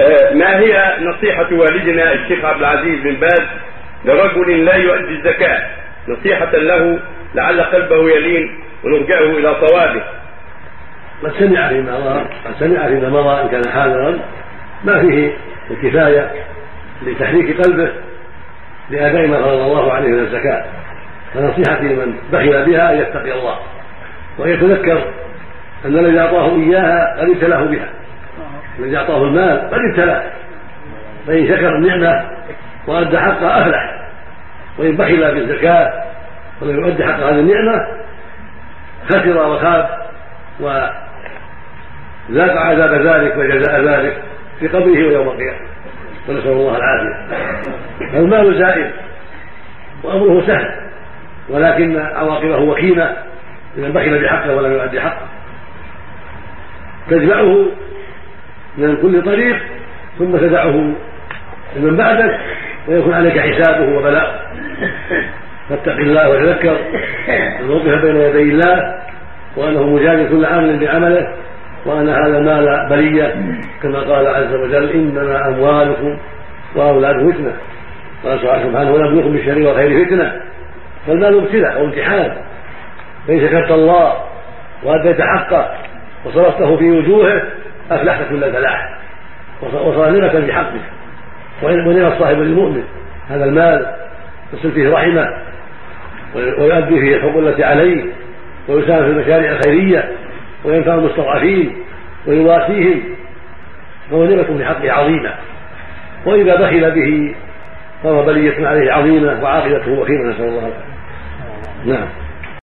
آه، ما هي نصيحة والدنا الشيخ عبد العزيز بن باز لرجل لا يؤدي الزكاة؟ نصيحة له لعل قلبه يلين ونرجعه إلى صوابه. قد سمع فيما مضى قد سمع فيما مضى إن كان حاضرا ما فيه الكفاية لتحريك قلبه لأداء ما فرض الله عليه من الزكاة. فنصيحتي لمن بخل بها أن يتقي الله. وأن يتذكر أن الذي أعطاه إياها قد ابتلاه بها. الذي أعطاه المال قد ابتلاه فإن شكر النعمة وأدى حقها أفلح وإن بخل بالزكاة ولم يؤدي حق هذه النعمة خسر وخاب وذاق عذاب ذلك وجزاء ذلك في قبره ويوم القيامة. ونسأل الله العافية. فالمال زائد وأمره سهل ولكن عواقبه وخيمة لمن بخل بحقه ولم يؤدي حقه. تجمعه من كل طريق ثم تدعه لمن بعدك ويكون عليك حسابه وبلاءه. فاتق الله وتذكر أن وقف بين يدي الله وأنه مجازي كل عامل بعمله وأن هذا المال بلية كما قال عز وجل إنما أموالكم وأولادكم فتنة. قال سبحانه ونبلوكم بالشر والخير فتنة؟ فالمال ابتلاء وامتحان. فان شكرت الله وأديت حقه وصرفته في وجوهه أفلحت كل الفلاح وصالمة بحقك. ونعم الصاحب للمؤمن هذا المال يصل فيه رحمة ويؤدي فيه الحقوق التي عليه ويساهم في المشاريع الخيرية وينفع المستضعفين ويواسيهم فهو نعمة في حقه عظيمة. وإذا بخل به فهو بلية عليه عظيمة وعاقبته وخيمة نسأل الله العافية. نعم.